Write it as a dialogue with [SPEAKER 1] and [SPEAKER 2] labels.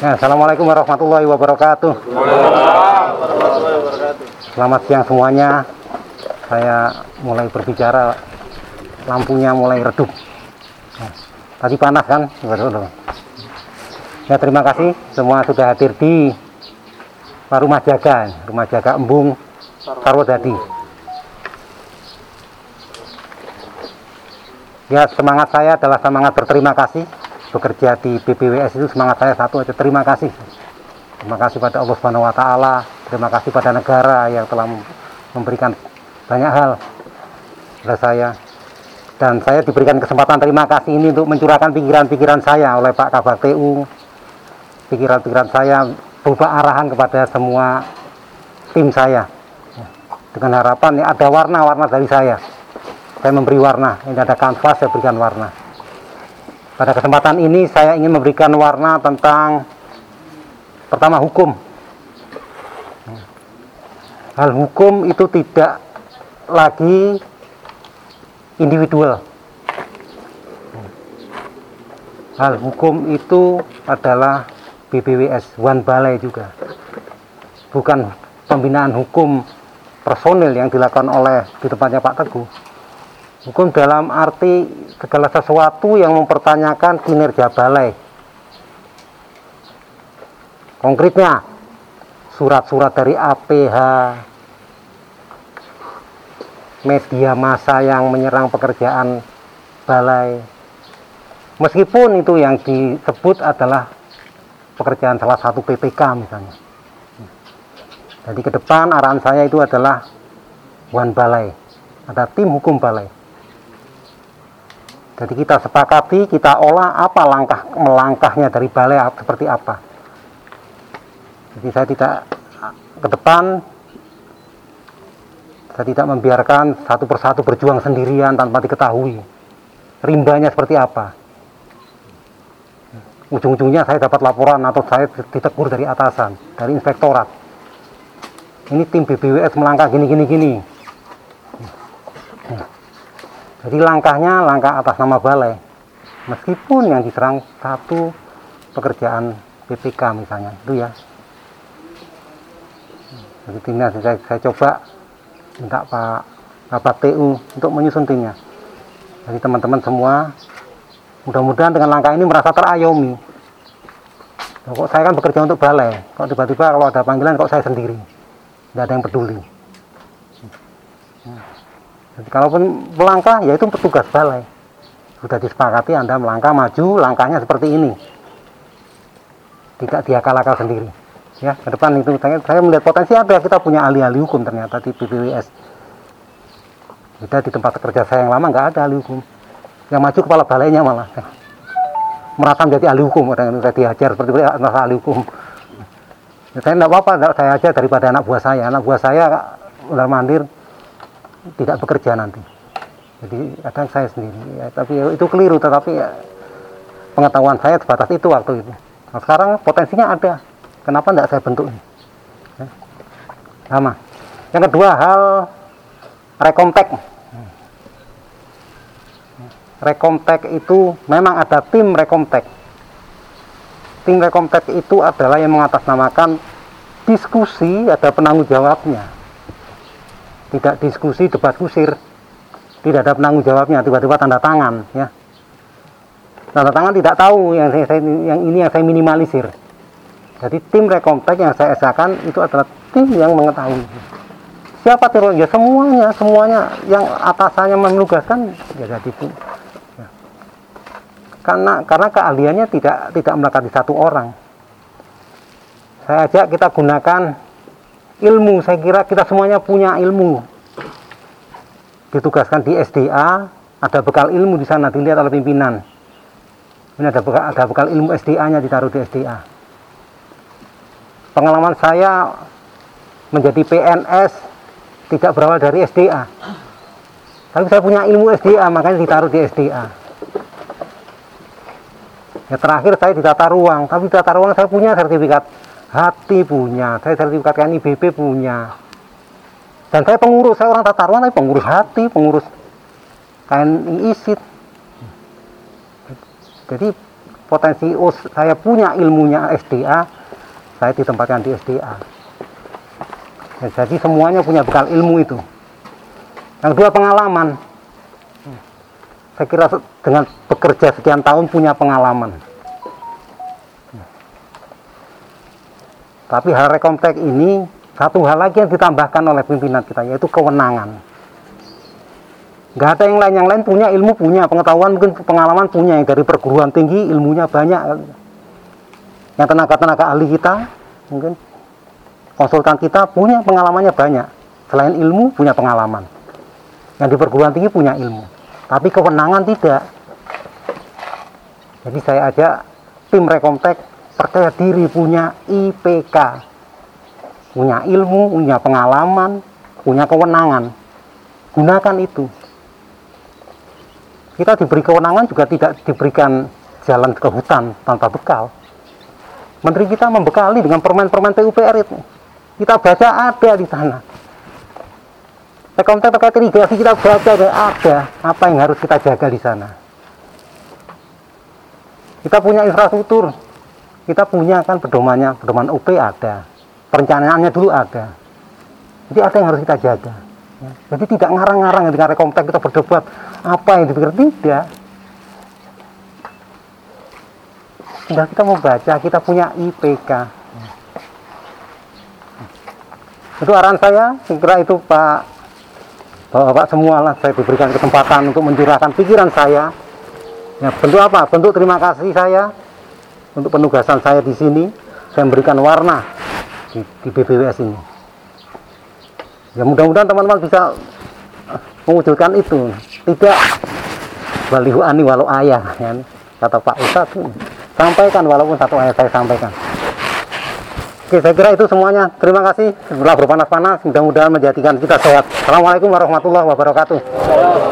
[SPEAKER 1] Ya, Assalamualaikum warahmatullahi wabarakatuh. Selamat siang semuanya. Saya mulai berbicara, lampunya mulai redup. Nah, tadi panas kan? Ya terima kasih semua sudah hadir di rumah jaga, rumah jaga Embung Sarwodadi. Ya semangat saya adalah semangat berterima kasih bekerja di BPWS itu semangat saya satu aja. Terima kasih. Terima kasih pada Allah Subhanahu Wa Taala. Terima kasih pada negara yang telah memberikan banyak hal pada saya. Dan saya diberikan kesempatan terima kasih ini untuk mencurahkan pikiran-pikiran saya oleh Pak Kabak TU pikiran-pikiran saya berupa arahan kepada semua tim saya. Dengan harapan ya ada warna-warna dari saya. Saya memberi warna. Ini ada kanvas saya berikan warna pada kesempatan ini saya ingin memberikan warna tentang pertama hukum. Hal hukum itu tidak lagi individual. Hal hukum itu adalah BBWS One Balai juga. Bukan pembinaan hukum personil yang dilakukan oleh di tempatnya Pak Teguh. Hukum dalam arti segala sesuatu yang mempertanyakan kinerja balai. Konkretnya, surat-surat dari APH, media massa yang menyerang pekerjaan balai. Meskipun itu yang disebut adalah pekerjaan salah satu PPK misalnya. Jadi ke depan arahan saya itu adalah one balai, ada tim hukum balai jadi kita sepakati, kita olah apa langkah melangkahnya dari balai seperti apa. Jadi saya tidak ke depan, saya tidak membiarkan satu persatu berjuang sendirian tanpa diketahui rimbanya seperti apa. Ujung-ujungnya saya dapat laporan atau saya ditegur dari atasan, dari inspektorat. Ini tim BBWS melangkah gini-gini gini. Jadi langkahnya langkah atas nama balai. Meskipun yang diserang satu pekerjaan PPK misalnya, itu ya. Jadi timnya saya, saya coba minta Pak Bapak TU untuk menyusun timnya. Jadi teman-teman semua mudah-mudahan dengan langkah ini merasa terayomi. Kok saya kan bekerja untuk balai, kok tiba-tiba kalau ada panggilan kok saya sendiri, tidak ada yang peduli. Kalaupun melangkah, ya itu petugas balai. Sudah disepakati Anda melangkah maju, langkahnya seperti ini. Tidak diakal-akal sendiri. Ya, ke depan itu saya, melihat potensi ada kita punya ahli-ahli hukum ternyata di BPWS. Kita di tempat kerja saya yang lama nggak ada ahli hukum. Yang maju kepala balainya malah. Merata menjadi ahli hukum, ada yang saya diajar seperti itu, ahli hukum. Ya, saya tidak apa-apa, saya aja daripada anak buah saya. Anak buah saya ular mandir, tidak bekerja nanti. Jadi kadang saya sendiri, ya, tapi ya, itu keliru. Tetapi ya, pengetahuan saya sebatas itu waktu itu. Nah, sekarang potensinya ada. Kenapa tidak saya bentuk ini? Ya. Yang kedua hal rekomtek. Rekomtek itu memang ada tim rekomtek. Tim rekomtek itu adalah yang mengatasnamakan diskusi, ada penanggung jawabnya tidak diskusi debat kusir. Tidak ada penanggung jawabnya tiba-tiba tanda tangan ya. Tanda tangan tidak tahu yang saya, saya yang ini yang saya minimalisir. Jadi tim rekomtek yang saya esakan itu adalah tim yang mengetahui. Siapa teror? Ya semuanya semuanya yang atasannya menugaskan ya jadi tim. Ya. karena karena keahliannya tidak tidak melekati satu orang. Saya ajak kita gunakan ilmu saya kira kita semuanya punya ilmu. Ditugaskan di SDA ada bekal ilmu di sana dilihat oleh pimpinan. Ini ada bekal, ada bekal ilmu SDA nya ditaruh di SDA pengalaman saya menjadi PNS tidak berawal dari SDA tapi saya punya ilmu SDA makanya ditaruh di SDA ya terakhir saya di tata ruang tapi di tata ruang saya punya sertifikat hati punya, saya sertifikat KNIBP punya. Dan saya pengurus, saya orang tata ruang, tapi pengurus hati, pengurus KNI ISIT. Jadi potensi oh saya punya ilmunya SDA saya ditempatkan di SDA ya, jadi semuanya punya bekal ilmu itu. Yang kedua pengalaman. Saya kira dengan bekerja sekian tahun punya pengalaman tapi hal rekomtek ini satu hal lagi yang ditambahkan oleh pimpinan kita yaitu kewenangan. Nggak ada yang lain. Yang lain punya ilmu punya. Pengetahuan mungkin pengalaman punya. Yang dari perguruan tinggi ilmunya banyak. Yang tenaga-tenaga ahli kita mungkin konsultan kita punya pengalamannya banyak. Selain ilmu punya pengalaman. Yang di perguruan tinggi punya ilmu. Tapi kewenangan tidak. Jadi saya ajak tim rekomtek percaya diri punya IPK punya ilmu punya pengalaman punya kewenangan gunakan itu kita diberi kewenangan juga tidak diberikan jalan ke hutan tanpa bekal. Menteri kita membekali dengan permen-permen PUPR itu. Kita baca ada di sana. Konteks terkait irigasi kita baca ada apa yang harus kita jaga di sana. Kita punya infrastruktur, kita punya kan pedomannya, pedoman UP ada, perencanaannya dulu ada. Jadi ada yang harus kita jaga. Ya. Jadi tidak ngarang-ngarang ketika rekomtek kita berdebat apa yang dipikir tidak. Tinggal kita membaca, kita punya IPK. Itu arahan saya, kira itu Pak Bapak semua lah saya diberikan kesempatan untuk mencurahkan pikiran saya. Ya, bentuk apa? Bentuk terima kasih saya untuk penugasan saya di sini. Saya memberikan warna di, di BBWS ini ya mudah-mudahan teman-teman bisa mewujudkan itu tidak balihu ani walau ayah ya. kata Pak Ustadz sampaikan walaupun satu ayat saya sampaikan Oke, saya kira itu semuanya. Terima kasih. Setelah berpanas-panas, mudah-mudahan menjadikan kita sehat. Assalamualaikum warahmatullahi wabarakatuh.